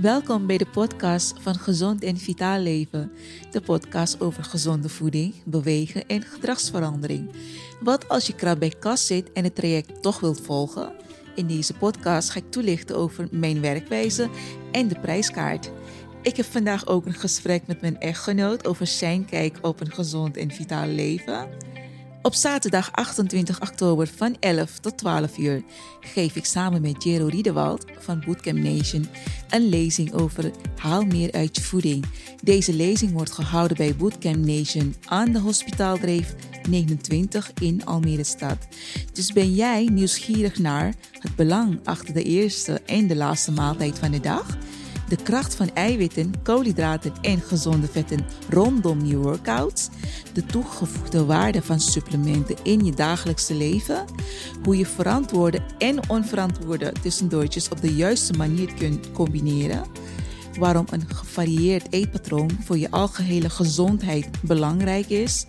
Welkom bij de podcast van Gezond en Vitaal Leven. De podcast over gezonde voeding, bewegen en gedragsverandering. Wat als je krab bij kast zit en het traject toch wilt volgen? In deze podcast ga ik toelichten over mijn werkwijze en de prijskaart. Ik heb vandaag ook een gesprek met mijn echtgenoot over zijn kijk op een gezond en vitaal leven. Op zaterdag 28 oktober van 11 tot 12 uur geef ik samen met Jero Riedewald van Bootcamp Nation een lezing over Haal meer uit je voeding. Deze lezing wordt gehouden bij Bootcamp Nation aan de Hospitaaldreef 29 in Almere Stad. Dus ben jij nieuwsgierig naar het belang achter de eerste en de laatste maaltijd van de dag? De kracht van eiwitten, koolhydraten en gezonde vetten rondom je workouts, de toegevoegde waarde van supplementen in je dagelijkse leven, hoe je verantwoorde en onverantwoorde tussendoortjes op de juiste manier kunt combineren, waarom een gevarieerd eetpatroon voor je algehele gezondheid belangrijk is.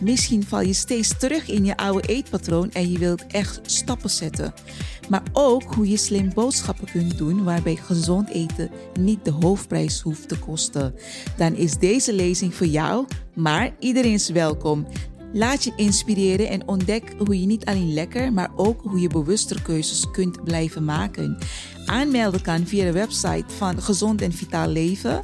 Misschien val je steeds terug in je oude eetpatroon en je wilt echt stappen zetten. Maar ook hoe je slim boodschappen kunt doen waarbij gezond eten niet de hoofdprijs hoeft te kosten. Dan is deze lezing voor jou, maar iedereen is welkom. Laat je inspireren en ontdek hoe je niet alleen lekker, maar ook hoe je bewuster keuzes kunt blijven maken. Aanmelden kan via de website van Gezond en Vitaal Leven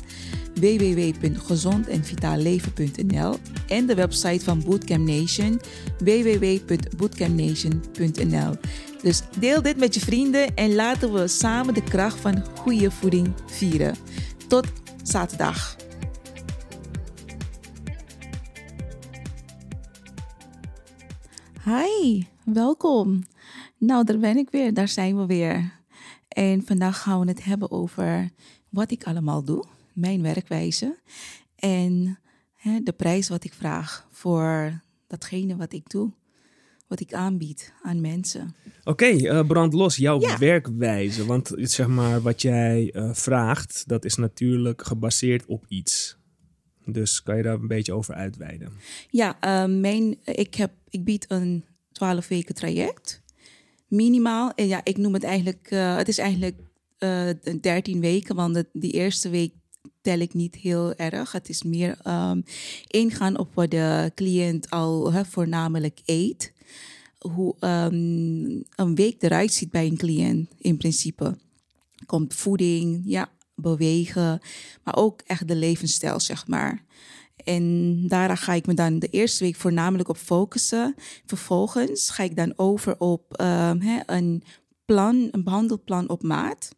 www.gezondenvitaalleven.nl en de website van Bootcamp Nation www.bootcampnation.nl. Dus deel dit met je vrienden en laten we samen de kracht van goede voeding vieren. Tot zaterdag. Hi, welkom. Nou, daar ben ik weer, daar zijn we weer. En vandaag gaan we het hebben over wat ik allemaal doe, mijn werkwijze en hè, de prijs wat ik vraag voor datgene wat ik doe, wat ik aanbied aan mensen. Oké, eh, brand los, jouw werkwijze. Want zeg maar, wat jij uh, vraagt, dat is natuurlijk gebaseerd op iets. Dus kan je daar een beetje over uitweiden? Ja, uh, mijn, ik, heb, ik bied een 12 weken traject. Minimaal. En ja, ik noem het eigenlijk, uh, het is eigenlijk uh, 13 weken, want de, die eerste week tel ik niet heel erg. Het is meer um, ingaan op wat de cliënt al voornamelijk eet. Hoe um, een week eruit ziet bij een cliënt in principe. Komt voeding, ja, bewegen, maar ook echt de levensstijl, zeg maar. En daar ga ik me dan de eerste week voornamelijk op focussen. Vervolgens ga ik dan over op um, hè, een plan, een behandelplan op maat.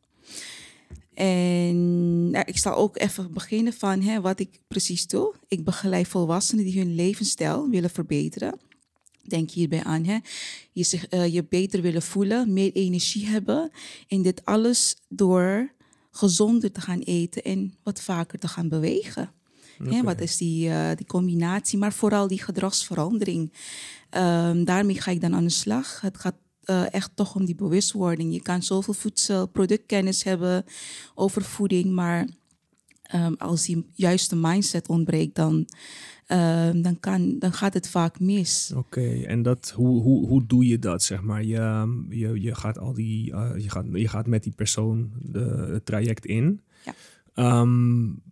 En nou, ik zal ook even beginnen van hè, wat ik precies doe. Ik begeleid volwassenen die hun levensstijl willen verbeteren. Denk hierbij aan hè, je zich uh, je beter willen voelen, meer energie hebben. En dit alles door gezonder te gaan eten en wat vaker te gaan bewegen. Okay. Hè, wat is die, uh, die combinatie, maar vooral die gedragsverandering. Um, daarmee ga ik dan aan de slag. Het gaat uh, echt toch om die bewustwording. Je kan zoveel voedsel, productkennis hebben over voeding, maar um, als die juiste mindset ontbreekt, dan, um, dan, kan, dan gaat het vaak mis. Oké, okay, en dat, hoe, hoe, hoe doe je dat, zeg maar? Je, je, je, gaat, al die, uh, je, gaat, je gaat met die persoon de, het traject in. Ja. Um,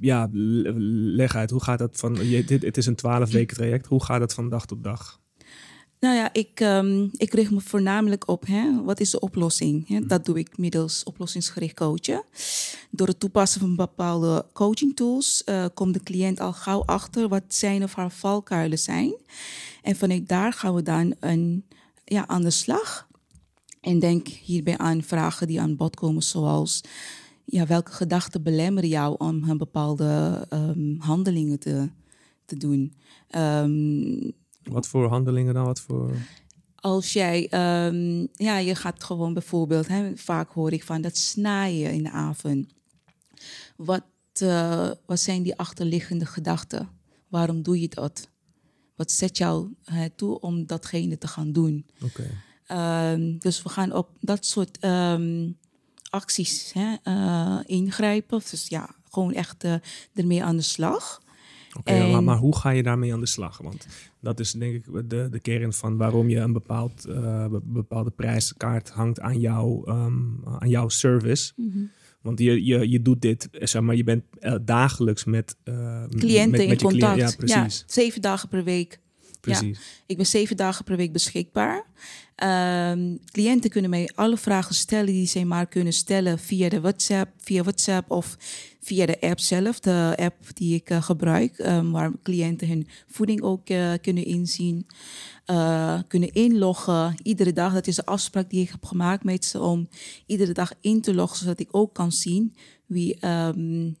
ja, leg uit, hoe gaat dat van, je, dit, het is een twaalf weken traject, hoe gaat het van dag tot dag? Nou ja, ik, um, ik richt me voornamelijk op hè, wat is de oplossing. Hè? Dat doe ik middels oplossingsgericht coachen. Door het toepassen van bepaalde coaching tools uh, komt de cliënt al gauw achter wat zijn of haar valkuilen zijn. En vanuit daar gaan we dan een, ja, aan de slag. En denk hierbij aan vragen die aan bod komen, zoals ja, welke gedachten belemmeren jou om een bepaalde um, handelingen te, te doen. Um, wat voor handelingen dan? Wat voor... Als jij, um, ja, je gaat gewoon bijvoorbeeld, hè, vaak hoor ik van dat snijden in de avond. Wat, uh, wat zijn die achterliggende gedachten? Waarom doe je dat? Wat zet jou hè, toe om datgene te gaan doen? Okay. Dus we gaan op dat soort acties hè, uh, ingrijpen. Dus ja, gewoon echt uh, ermee aan de slag. Oké, okay, maar, maar, hoe ga je daarmee aan de slag? Want dat is denk ik de, de kern van waarom je een bepaald, uh, bepaalde prijskaart hangt aan, jou, um, aan jouw service. Mm -hmm. Want je, je, je doet dit, zeg maar, je bent eh, dagelijks met uh, cliënten met, in met contact. cliënt. Ja, precies. zeven dagen per week. Precies. Ik ben zeven dagen per week beschikbaar. Ehm, cliënten kunnen mij alle vragen stellen die ze maar kunnen stellen via de WhatsApp, via WhatsApp of via de app zelf, de app die ik eh, gebruik, um, waar cliënten hun voeding ook uh, kunnen inzien, uh, kunnen inloggen. Iedere dag, dat is de afspraak die ik heb gemaakt met ze om iedere dag in te loggen, zodat ik ook kan zien wie, um,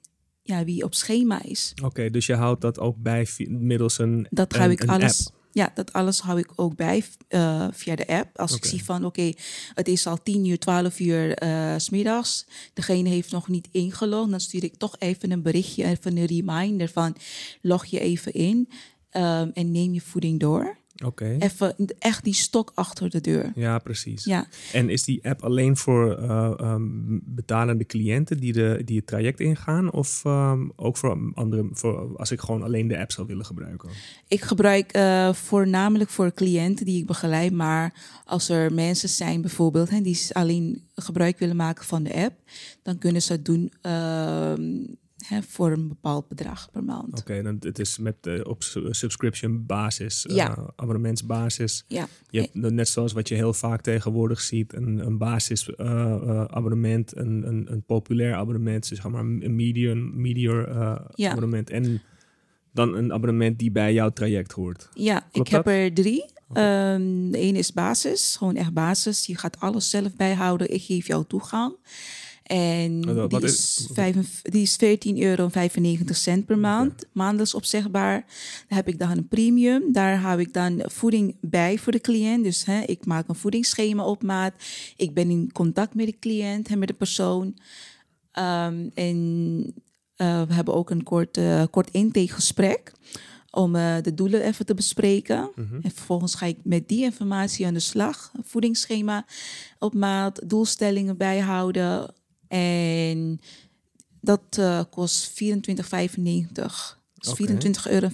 ja, wie op schema is. Oké, okay, dus je houdt dat ook bij middels een Dat hou ik alles. App. Ja, dat alles hou ik ook bij uh, via de app. Als ik zie van, oké, het is al 10 uur, 12 uur uh, s middags. Degene heeft nog niet ingelogd. Dan stuur ik toch even een berichtje, even een reminder van, log je even in um, en neem je voeding door. Oké. Even echt die stok achter de deur. Ja, precies. Ja, En is die app alleen voor uh, um, betalende cliënten die, de, die het traject ingaan? Of um, ook voor andere, voor als ik gewoon alleen de app zou willen gebruiken? ik gebruik uh, voornamelijk voor cliënten die ik begeleid. Maar als er mensen zijn bijvoorbeeld hè, die alleen gebruik willen maken van de app, dan kunnen ze het doen uh, hè, voor een bepaald bedrag per maand. Oké, okay, dan het is met uh, op subscription basis, Ja. uh, abonnementsbasis. Ja, Je hebt net zoals wat je heel vaak tegenwoordig ziet, een, een basis uh, uh, abonnement, een, een, een populair abonnement, dus zeg maar een medium, medior Ja. abonnement en dan een abonnement die bij jouw traject hoort. ja ik heb dat? er drie. Um, de ene is basis, gewoon echt basis. Je gaat alles zelf bijhouden. Ik geef jou toegang. En die is- die is 14,95 euro cent per maand. Maandelijks opzegbaar. Dan heb ik dan een premium. Daar hou ik dan voeding bij voor de cliënt. Dus hè, ik maak een voedingsschema op maat. Ik ben in contact met de cliënt en met de persoon. Um, en uh, we hebben ook een kort, uh, kort intakegesprek om uh, de doelen even te bespreken. Mhm. En vervolgens ga ik met die informatie aan de slag. Voedingsschema op maat, doelstellingen bijhouden. En dat uh, kost 24,95. Dus Oké. 24,95 euro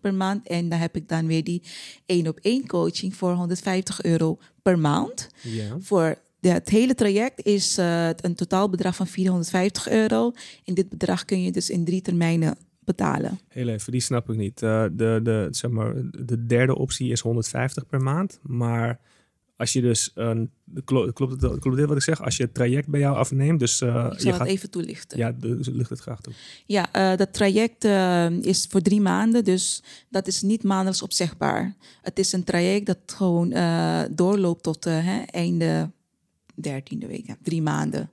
per maand. En dan heb ik dan weer die één op één coaching voor 150 euro per maand. Ja. Voor de, het hele traject is uh, een totaalbedrag van 450 euro. En dit bedrag kun je dus in drie termijnen betalen. Heel even, die snap ik niet. Uh, de, de, zeg maar, de derde optie is 150 per maand. Maar als je dus, uh, klopt, klopt, het, klopt dit wat ik zeg? Als je het traject bij jou afneemt, dus uh, ik zal je het gaat... even toelichten. Ja, dus ligt het graag toe. Ja, uh, dat traject uh, is voor drie maanden, dus dat is niet maandelijks opzegbaar. Het is een traject dat gewoon doorloopt tot hè, einde dertiende week, ja, drie maanden.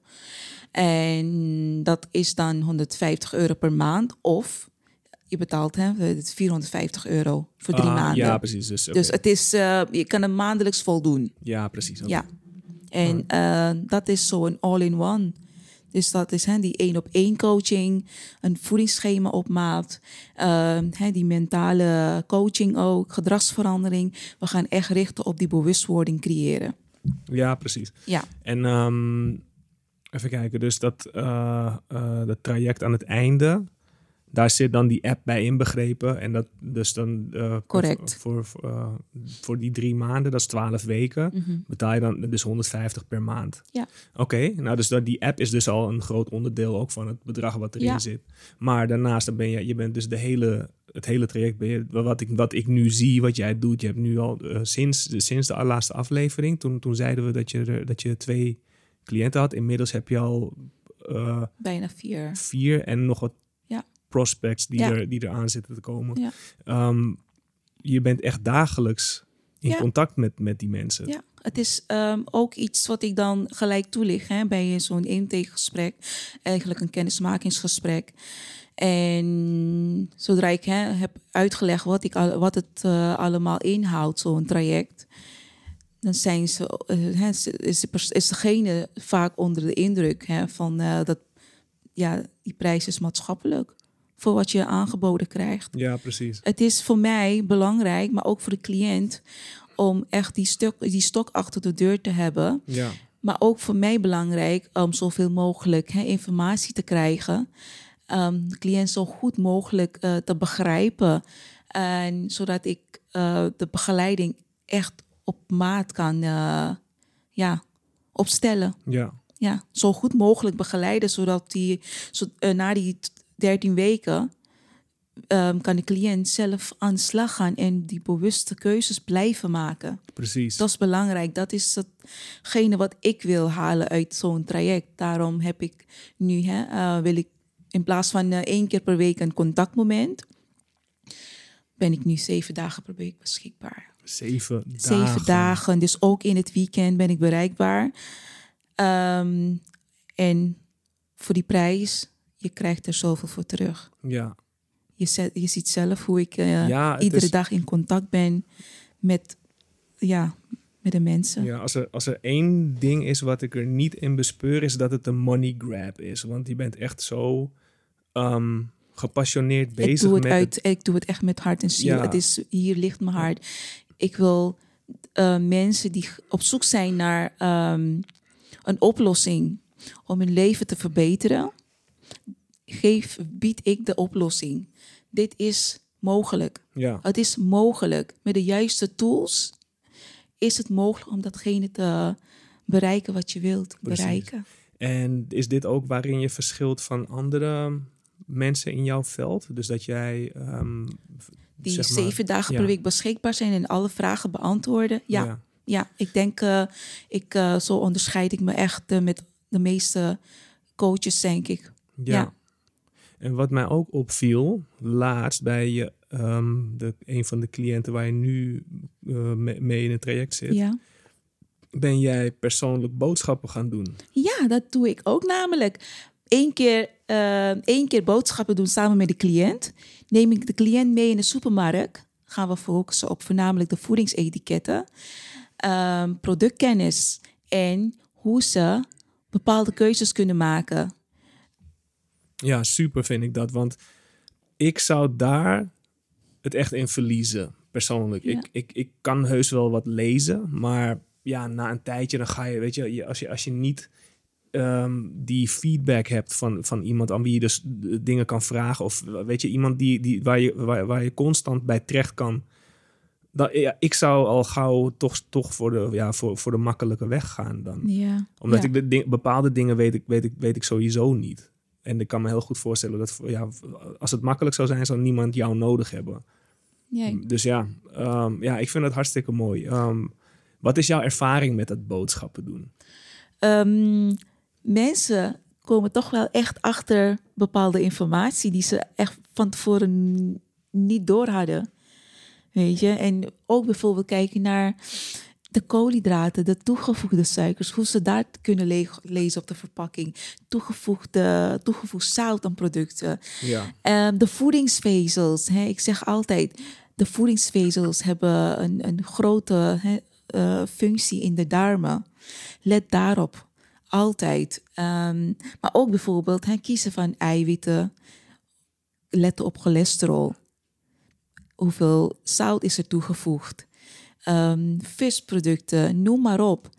En dat is dan 150 euro per maand of je betaalt hè, 450 euro voor drie Ah, maanden. Ja, precies. Dus. Dus het is, uh, je kan hem maandelijks voldoen. Ja, precies. Ja. En uh, dat is zo'n all-in-one. Dus dat is hè, die één op één coaching, een voedingsschema op maat, uh, hè, die mentale coaching ook, gedragsverandering. We gaan echt richten op die bewustwording creëren. Ja, precies. Ja, En um, even kijken, dus dat, dat traject aan het einde, daar zit dan die app bij inbegrepen. En dat dus dan uh, Correct. Voor, voor, uh, voor die drie maanden, dat is 12 weken, Mhm. betaal je dan dus 150 per maand. Ja. Oké, nou dus dat, die app is dus al een groot onderdeel ook van het bedrag wat erin Ja. zit. Maar daarnaast dan ben je, je bent dus de hele, het hele traject, ben je, wat, ik, wat ik nu zie, wat jij doet, je hebt nu al uh, sinds, sinds de laatste aflevering, toen, toen zeiden we dat je, er, dat je twee cliënten had. Inmiddels heb je al uh, bijna vier. vier en nog wat. Prospects die, Ja. er, die eraan zitten te komen. Ja. Um, je bent echt dagelijks in Ja. contact met, met die mensen. Ja, het is um, ook iets wat ik dan gelijk toelicht hè, bij zo'n intakegesprek. Eigenlijk een kennismakingsgesprek. En zodra ik hè, heb uitgelegd wat, ik, al- wat het uh, allemaal inhoudt, zo'n traject, dan zijn ze, uh, hè, is, de is degene vaak onder de indruk hè, van uh, dat ja, die prijs is maatschappelijk voor wat je aangeboden krijgt Ja, precies. het is voor mij belangrijk, maar ook voor de cliënt, om echt die, stuk, die stok achter de deur te hebben. Ja. Maar ook voor mij belangrijk om zoveel mogelijk hè, informatie te krijgen. Um, de cliënt zo goed mogelijk uh, te begrijpen. En zodat ik uh, de begeleiding echt op maat kan uh, ja, opstellen. Ja. ja, zo goed mogelijk begeleiden, zodat die zo, na die 13 weken um, kan de cliënt zelf aan de slag gaan en die bewuste keuzes blijven maken. Precies. Dat is belangrijk. Dat is hetgene wat ik wil halen uit zo'n traject. Daarom heb ik nu, hè, uh, wil ik in plaats van uh, één keer per week een contactmoment, ben ik nu zeven dagen per week beschikbaar. Zeven dagen. Zeven dagen. Dus ook in het weekend ben ik bereikbaar. Um, en voor die prijs, je krijgt er zoveel voor terug. Ja. Je, zet, je ziet zelf hoe ik uh, ja, iedere is... dag in contact ben met, ja, met de mensen. Ja, als er, als er één ding is wat ik er niet in bespeur, is dat het een money grab is. Want je bent echt zo um, gepassioneerd bezig ik doe het met... Uit, ik doe het echt met hart en ziel. Ja. Het is, hier ligt mijn hart. Ik wil uh, mensen die op zoek zijn naar um, een oplossing om hun leven te verbeteren, geef, bied ik de oplossing. Dit is mogelijk. Ja. Het is mogelijk. Met de juiste tools is het mogelijk om datgene te bereiken wat je wilt Precies. bereiken. En is dit ook waarin je verschilt van andere mensen in jouw veld? Dus dat jij. Um, die zeg maar, zeven dagen ja. per week beschikbaar zijn en alle vragen beantwoorden. Ja, ja. ja ik denk, uh, ik, uh, zo onderscheid ik me echt uh, met de meeste coaches, denk ik. Ja. ja. En wat mij ook opviel, laatst bij je, um, de, een van de cliënten waar je nu uh, mee, mee in het traject zit, ja. ben jij persoonlijk boodschappen gaan doen. Ja, dat doe ik ook namelijk. Eén keer, uh, één keer boodschappen doen samen met de cliënt. Neem ik de cliënt mee in de supermarkt. Gaan we focussen op voornamelijk de voedingsetiketten, um, productkennis en hoe ze bepaalde keuzes kunnen maken. Ja, super vind ik dat. Want ik zou daar het echt in verliezen, persoonlijk. Ja. Ik, ik, ik kan heus wel wat lezen, maar ja, na een tijdje dan ga je, weet je, als je, als je niet um, die feedback hebt van, van iemand aan wie je dus dingen kan vragen, of weet je, iemand die, die, waar, je, waar, waar je constant bij terecht kan. Dat, ja, ik zou al gauw toch, toch voor, de, ja, voor, voor de makkelijke weg gaan dan. Ja. Omdat ja. ik de ding, bepaalde dingen weet ik, weet, ik, weet ik sowieso niet. En ik kan me heel goed voorstellen dat ja, als het makkelijk zou zijn, zou niemand jou nodig hebben. Nee. Dus ja, um, ja, ik vind het hartstikke mooi. Um, wat is jouw ervaring met het boodschappen doen? Um, mensen komen toch wel echt achter bepaalde informatie die ze echt van tevoren niet door hadden. Weet je, en ook bijvoorbeeld kijken naar de koolhydraten, de toegevoegde suikers, hoe ze daar kunnen le lezen op de verpakking. Toegevoegde, toegevoegd zout aan producten. Ja. Um, de voedingsvezels. Hè, ik zeg altijd, de voedingsvezels hebben een, een grote hè, uh, functie in de darmen. Let daarop. Altijd. Um, maar ook bijvoorbeeld hè, kiezen van eiwitten. Letten op cholesterol. Hoeveel zout is er toegevoegd? Um, visproducten, noem maar op.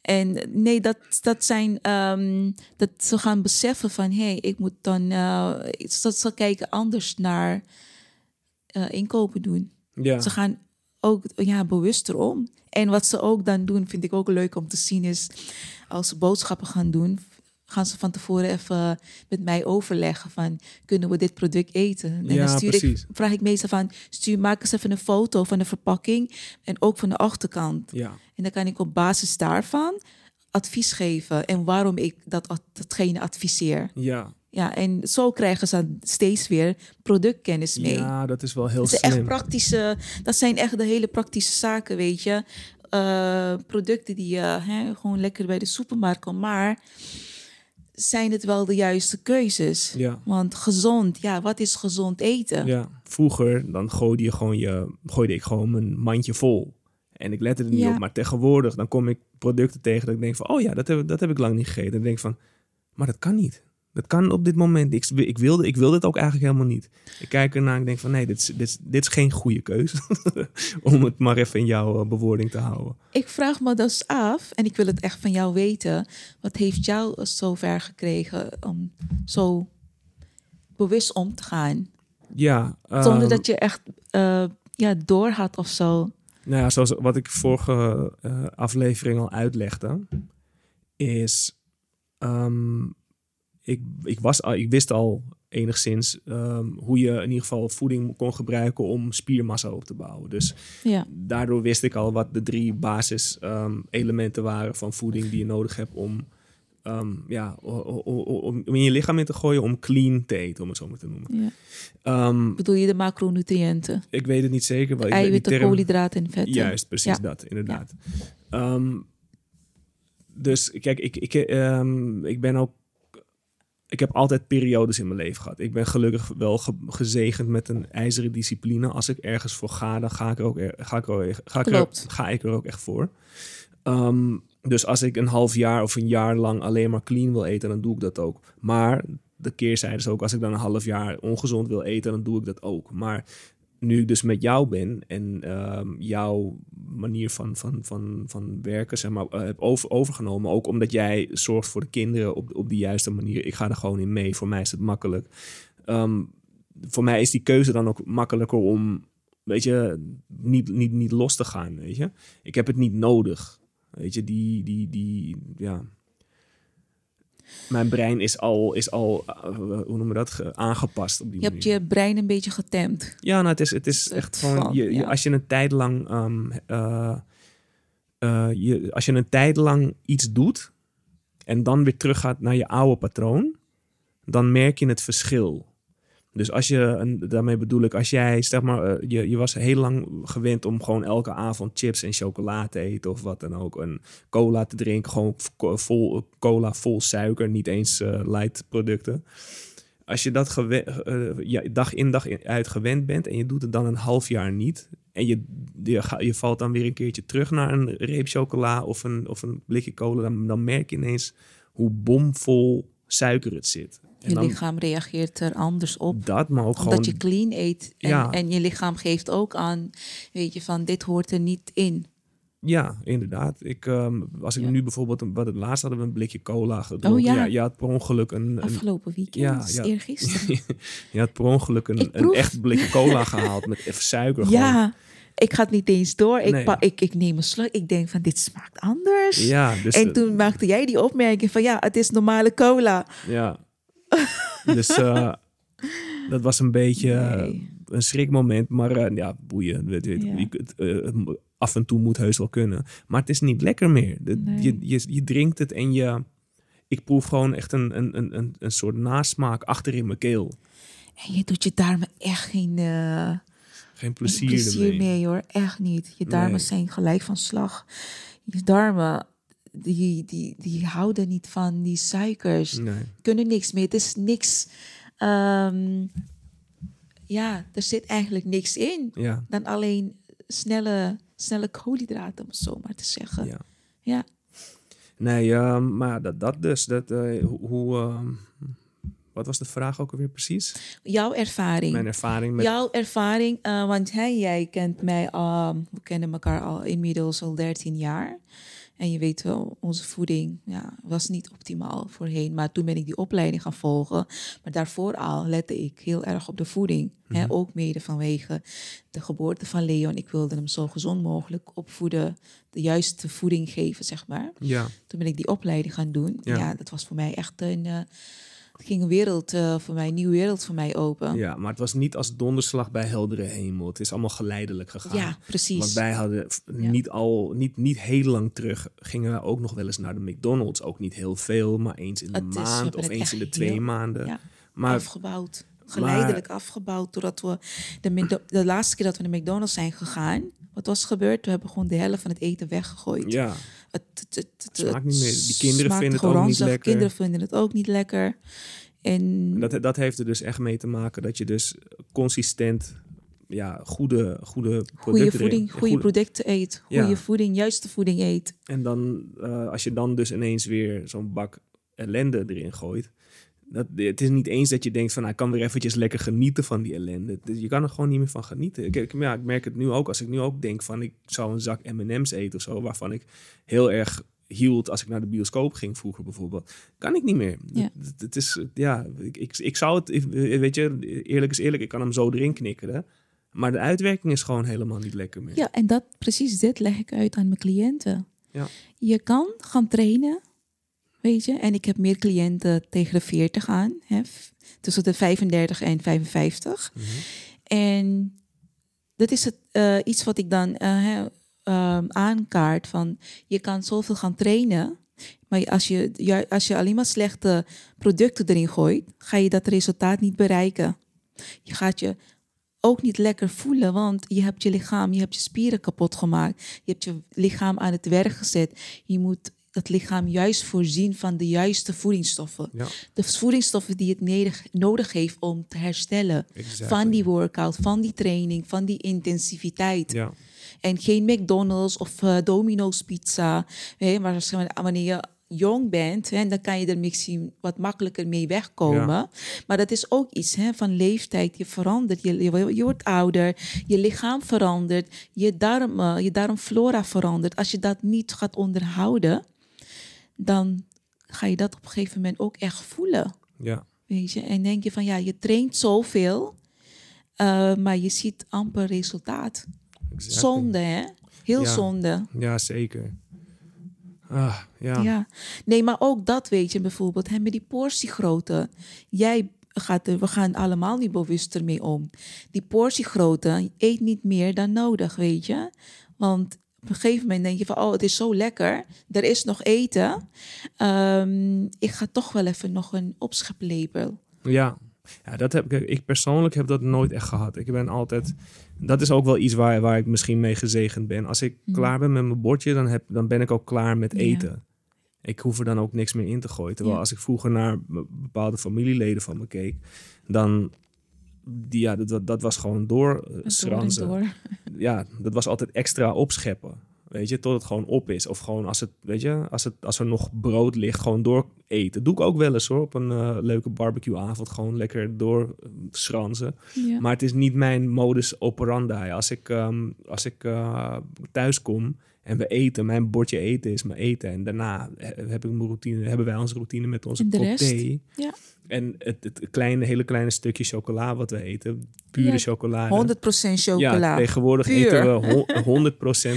En nee, dat, dat zijn um, dat ze gaan beseffen van hé, hey, ik moet dan uh, dat ze kijken anders naar uh, inkopen doen. Ja. Ze gaan ook ja, bewuster om. En wat ze ook dan doen, vind ik ook leuk om te zien, is als ze boodschappen gaan doen, gaan ze van tevoren even met mij overleggen van kunnen we dit product eten? En ja, dan stuur precies. ik, vraag ik meestal van stuur maak eens even een foto van de verpakking en ook van de achterkant. Ja. En dan kan ik op basis daarvan advies geven en waarom ik dat, datgene adviseer. Ja. Ja, en zo krijgen ze steeds weer productkennis mee. Ja, dat is wel heel dat slim. Echt praktische, dat zijn echt de hele praktische zaken, weet je. Uh, producten die je gewoon lekker bij de supermarkt kan. Maar zijn het wel de juiste keuzes? Ja. Want gezond, ja, wat is gezond eten? Ja, vroeger dan gooide, je gewoon je, gooide ik gewoon mijn mandje vol. En ik lette er niet Ja. op. Maar tegenwoordig dan kom ik producten tegen dat ik denk van... oh ja, dat heb, dat heb ik lang niet gegeten. En dan denk ik van, maar dat kan niet. Dat kan op dit moment. Ik, ik, wilde, ik wilde het ook eigenlijk helemaal niet. Ik kijk ernaar en ik denk van nee, dit is, dit is, dit is geen goede keuze. Om het maar even in jouw bewoording te houden. Ik vraag me dus af, en ik wil het echt van jou weten. Wat heeft jou zo ver gekregen om zo bewust om te gaan? Ja. Zonder um, dat je echt uh, ja, door had of zo. Nou ja, zoals wat ik vorige uh, aflevering al uitlegde, is ehm, ik, ik, was al, ik wist al enigszins ehm, hoe je in ieder geval voeding kon gebruiken om spiermassa op te bouwen. Dus Ja. daardoor wist ik al wat de drie basis ehm, elementen waren van voeding die je nodig hebt om, ehm, ja, om in je lichaam in te gooien om clean te eten, om het zo maar te noemen. ja. Bedoel je de macronutriënten? ik weet het niet zeker. Eiwitten, term- koolhydraten en vetten. Juist, precies Ja. dat, inderdaad. Dus kijk, ik, ik, ik ben ook. Ik heb altijd periodes in mijn leven gehad. Ik ben gelukkig wel ge- gezegend met een ijzeren discipline. Als ik ergens voor ga, dan ga ik er ook, er, ga ik er, ook- ga ik er, ga ik er ook echt voor. Ehm, dus als ik een half jaar of een jaar lang alleen maar clean wil eten, dan doe ik dat ook. Maar de keerzijde is ook, als ik dan een half jaar ongezond wil eten, dan doe ik dat ook. Maar nu ik dus met jou ben en ehm, jouw manier van, van, van, van werken zeg maar, eh, heb over, overgenomen, ook omdat jij zorgt voor de kinderen op, op de juiste manier, ik ga er gewoon in mee. Voor mij is het makkelijk. Ehm, voor mij is die keuze dan ook makkelijker om, weet je, niet, niet, niet los te gaan, weet je. Ik heb het niet nodig, weet je, die, die, die, ja... Mijn brein is al, is al eh, hoe noemen we dat, ge- aangepast op die Je manier. hebt je brein een beetje getemd. Ja, nou, het is, het is Het echt gewoon, van, je, je- ja. als je een tijd lang, ehm, eh, eh, je, als je een tijd lang iets doet en dan weer teruggaat naar je oude patroon, dan merk je het verschil. Dus als je, en daarmee bedoel ik, als jij, zeg maar, eh, je, je was heel lang gewend om gewoon elke avond chips en chocola te eten of wat dan ook. Een cola te drinken, gewoon vol, cola vol suiker, niet eens eh, light producten. Als je dat eh, dag in dag uit gewend bent en je doet het dan een half jaar niet. En je, je valt dan weer een keertje terug naar een reep chocola of een, of een blikje cola. Dan, dan merk je ineens hoe bomvol suiker het zit. Je dan lichaam reageert er anders op. dat, maar ook Omdat gewoon je clean eet. En, Ja. en je lichaam geeft ook aan, weet je, van dit hoort er niet in. Ja, inderdaad. Ik, ehm, als ik Ja. nu bijvoorbeeld, wat het laatst hadden we een blikje cola gedronken. Oh, ja. ja. Je had per ongeluk een, een Afgelopen weekend, ja, dus ja. eergisteren. je had per ongeluk een, een echt blikje cola gehaald met even suiker. gewoon. ja, ik ga het niet eens door. Ik, Nee. ik, ik neem een slok. Ik denk van, dit smaakt anders. ja, dus en toen maakte jij die opmerking van, ja, het is normale cola. Ja. Dus eh, dat was een beetje eh, Nee. een schrikmoment. Maar eh, ja, boeien. Weet, weet, Ja. je af en toe moet heus wel kunnen. Maar het is niet lekker meer. De- Nee. je, je, je drinkt het en je... Ik proef gewoon echt een, een, een, een, een soort nasmaak achter in mijn keel. En je doet je darmen echt geen eh, Geen plezier, plezier ermee. mee hoor. Echt niet. Je darmen Nee. zijn gelijk van slag. Je darmen, die, die, die houden niet van die suikers. Nee. kunnen niks meer. Het is niks. ehm, ja, er zit eigenlijk niks in Ja, dan alleen snelle, snelle koolhydraten, om het zo maar te zeggen. ja. Ja. Nee, ehm, maar dat, dat dus. Dat, eh, hoe, ehm, wat was de vraag ook alweer precies? Jouw ervaring. Mijn ervaring met... Jouw ervaring, eh, want jij kent mij, al, we kennen elkaar al inmiddels al 13 jaar. En je weet wel, onze voeding ja, was niet optimaal voorheen. Maar toen ben ik die opleiding gaan volgen. Maar daarvoor al lette ik heel erg op de voeding. hè, ook mede vanwege de geboorte van Leon. Ik wilde hem zo gezond mogelijk opvoeden. De juiste voeding geven, zeg maar. Ja, Toen ben ik die opleiding gaan doen. Ja. Ja, dat was voor mij echt een... eh, ging een wereld eh, voor mij, een nieuwe wereld voor mij open. ja, maar het was niet als donderslag bij heldere hemel. Het is allemaal geleidelijk gegaan. Ja, precies. Want wij hadden Ja. niet al, niet, niet heel lang terug, gingen we ook nog wel eens naar de McDonald's. Ook niet heel veel, maar eens in de Het maand of eens in de twee heel- maanden. ja, Maar afgebouwd. Geleidelijk afgebouwd. Doordat we de, de laatste keer dat we naar McDonald's zijn gegaan. Wat was gebeurd? We hebben gewoon de helft van het eten weggegooid. ja, Het, het, het, het- Smaakt niet meer. Die kinderen vinden het ook niet lekker. Kinderen vinden het ook niet lekker. En dat, dat heeft er dus echt mee te maken dat je dus consistent ja, goede, goede producten goede voeding, goede goede- producten eet. Goede Ja. voeding, juiste voeding eet. En dan, eh, als je dan dus ineens weer zo'n bak ellende erin gooit. Dat, het is niet eens dat je denkt van, nou, ik kan weer eventjes lekker genieten van die ellende. Je kan er gewoon niet meer van genieten. Ik, ik, ja, ik merk het nu ook, als ik nu ook denk van, ik zou een zak M&M's eten of zo, waarvan ik heel erg hield als ik naar de bioscoop ging vroeger bijvoorbeeld. Kan ik niet meer. Ja. Het, het is, ja, ik, ik, ik zou het, ik- weet je, eerlijk is eerlijk, ik kan hem zo erin knikkeren. Maar de uitwerking is gewoon helemaal niet lekker meer. Ja, en dat, precies dit leg ik uit aan mijn cliënten. Ja. Je kan gaan trainen Weet je, en ik heb meer cliënten tegen de 40 aan, hè, tussen de 35 en 55. Mhm. En dat is het, eh, iets wat ik dan eh, ehm, aankaart van je kan zoveel gaan trainen. Maar als je, als je alleen maar slechte producten erin gooit, ga je dat resultaat niet bereiken. Je gaat je ook niet lekker voelen, want je hebt je lichaam, je hebt je spieren kapot gemaakt. Je hebt je lichaam aan het werk gezet. Je moet dat lichaam juist voorzien van de juiste voedingsstoffen. Ja, De voedingsstoffen die het nedig- nodig heeft om te herstellen exactly. van die workout, van die training, van die intensiviteit. Ja, En geen McDonald's of eh, Domino's pizza. Hè, maar als- wanneer je jong bent, hè, dan kan je er misschien wat makkelijker mee wegkomen. Maar dat is ook iets hè, van leeftijd. Je verandert, je, je, je wordt ouder, je lichaam verandert, je, darmen, je darmflora verandert. Als je dat niet gaat onderhouden, dan ga je dat op een gegeven moment ook echt voelen. ja, Weet je? En denk je van ja, je traint zoveel, eh, maar je ziet amper resultaat. exactly. Zonde, hè? Heel Ja. zonde. Ja, zeker. Ah, ja. Ja. Nee, maar ook dat weet je bijvoorbeeld, hè, met die portiegrootte. Jij gaat er, we gaan allemaal niet bewust ermee om. Die portiegrootte eet niet meer dan nodig, weet je. Want op een gegeven moment denk je van, oh, het is zo lekker. Er is nog eten. Ehm, ik ga toch wel even nog een opscheplepel. Ja. ja, dat heb ik. Ik persoonlijk heb dat nooit echt gehad. Ik ben altijd. Dat is ook wel iets waar, waar ik misschien mee gezegend ben. Als ik Mhm. klaar ben met mijn bordje, dan, heb, dan ben ik ook klaar met Ja. eten. Ik hoef er dan ook niks meer in te gooien. Terwijl Ja. als ik vroeger naar bepaalde familieleden van me keek, dan. Die, ja, dat- dat, was gewoon door eh, Door ja, dat was altijd extra opscheppen. Weet je, tot het gewoon op is. Of gewoon als het, weet je, als, het, als er nog brood ligt, gewoon door eten. Doe ik ook wel eens hoor, op een eh, leuke barbecueavond. Gewoon lekker door eh, schranzen. Ja. Maar het is niet mijn modus operandi. Als ik, ehm, als ik thuis kom en we eten, mijn bordje eten is mijn eten. En daarna he- heb ik mijn routine, hebben wij onze routine met onze kop thee. Ja. En het, het kleine, hele kleine stukje chocola wat we eten, pure Ja, chocolade. 100% chocola. Ja, tegenwoordig Puur. eten we ho-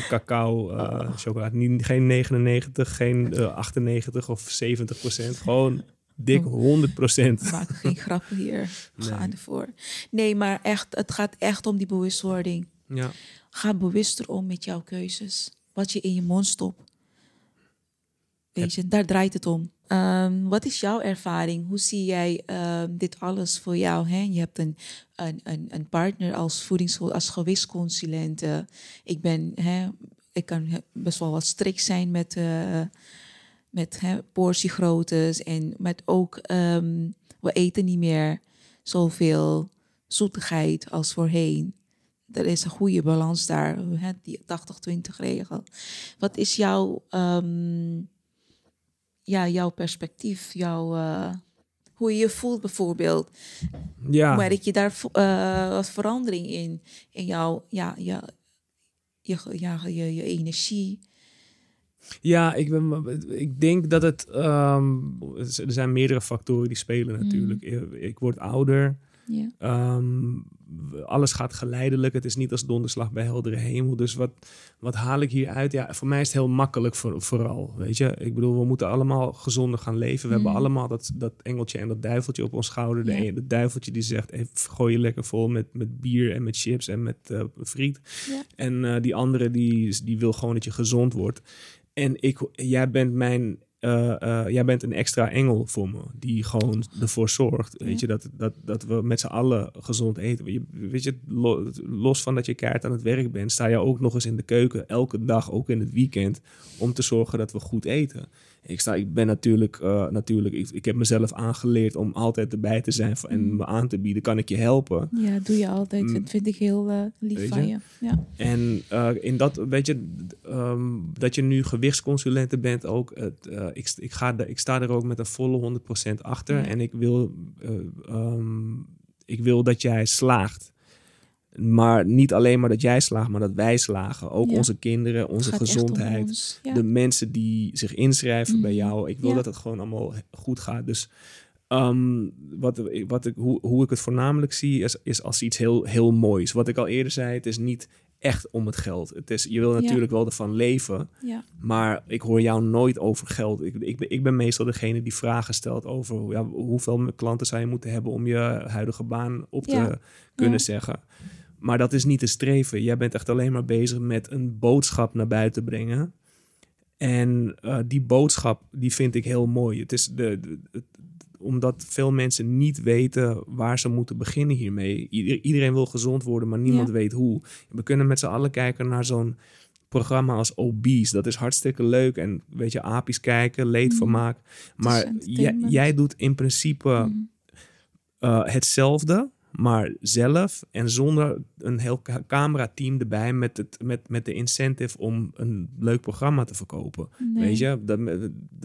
100% cacao eh chocolade. Niet, geen 99, geen eh, 98 of 70%. Gewoon dik 100%. We maken geen grappen hier. We Nee. ervoor. Nee, maar echt, het gaat echt om die bewustwording. Ja. Ga bewuster om met jouw keuzes. Wat je in je mond stopt. Weet je, daar draait het om. Ehm, wat is jouw ervaring? Hoe zie jij ehm, dit alles voor jou? Hè? Je hebt een, een, een, een partner als voedings als gewichtsconsulent. ik ben, hè, ik kan best wel wat strikt zijn met, eh met hè, portiegroottes en met ook, ehm, we eten niet meer zoveel zoetigheid als voorheen. Er is een goede balans daar, hè, die 80-20 regel. Wat is jouw, ehm, ja, jouw perspectief, jouw, eh, hoe je je voelt bijvoorbeeld? Ja. Merk je daar eh, wat verandering in, in jouw, ja, ja, je, ja, je, je energie? Ja, ik, ben, ik denk dat het. ehm, er zijn meerdere factoren die spelen natuurlijk. Ik, ik word ouder. Ehm, alles gaat geleidelijk. Het is niet als donderslag bij heldere hemel. Dus wat, wat haal ik hieruit? Ja, voor mij is het heel makkelijk voor, vooral. Weet je, ik bedoel, we moeten allemaal gezonder gaan leven. We Mm. hebben allemaal dat, dat engeltje en dat duiveltje op ons schouder. De, duiveltje die zegt: hey, gooi je lekker vol met, met bier en met chips en met eh, friet. En eh, die andere die, die wil gewoon dat je gezond wordt. En ik, jij bent mijn. Eh, eh, jij bent een extra engel voor me, die gewoon ervoor zorgt. Weet je, dat, dat, dat we met z'n allen gezond eten. Je, weet je, lo- los van dat je keihard aan het werk bent, sta je ook nog eens in de keuken, elke dag, ook in het weekend, om te zorgen dat we goed eten. Ik, sta, ik ben natuurlijk, eh, natuurlijk ik, ik heb mezelf aangeleerd om altijd erbij te zijn en Mm. me aan te bieden. Kan ik je helpen? Ja, doe je altijd. Mm. Dat vind ik heel eh, lief Weet van je? je. Ja. En eh, in dat, weet je, ehm, dat je nu gewichtsconsulente bent ook. Het, ik, ik, ga de, ik sta er ook met een volle 100% achter. Ja. En ik wil, eh, ehm, ik wil dat jij slaagt. Maar niet alleen maar dat jij slaagt, maar dat wij slagen. Ook Ja. onze kinderen, onze gaat gezondheid. Ja. De mensen die zich inschrijven bij Mhm. jou. Ik wil Ja. dat het gewoon allemaal goed gaat. Dus ehm, wat, wat ik, hoe, hoe ik het voornamelijk zie, is, is als iets heel, heel moois. Wat ik al eerder zei, het is niet echt om het geld. Het is, je wil natuurlijk wel ervan leven, maar ik hoor jou nooit over geld. Ik, ik, ben- ik ben meestal degene die vragen stelt over ja, hoeveel klanten zou je moeten hebben om je huidige baan op te kunnen Ja. zeggen. Maar dat is niet te streven. Jij bent echt alleen maar bezig met een boodschap naar buiten brengen. En eh, die boodschap, die vind ik heel mooi. Het is de, omdat veel mensen niet weten waar ze moeten beginnen hiermee. Ieder- iedereen wil gezond worden, maar niemand Ja. weet hoe. We kunnen met z'n allen kijken naar zo'n programma als Obese. Dat is hartstikke leuk. En weet je, apies kijken, leedvermaak. Maar jij, jij doet in principe Mhm. eh, hetzelfde, maar zelf en zonder een heel ca- camerateam erbij met, het, met, met de incentive om een leuk programma te verkopen. Nee. Weet je, dat,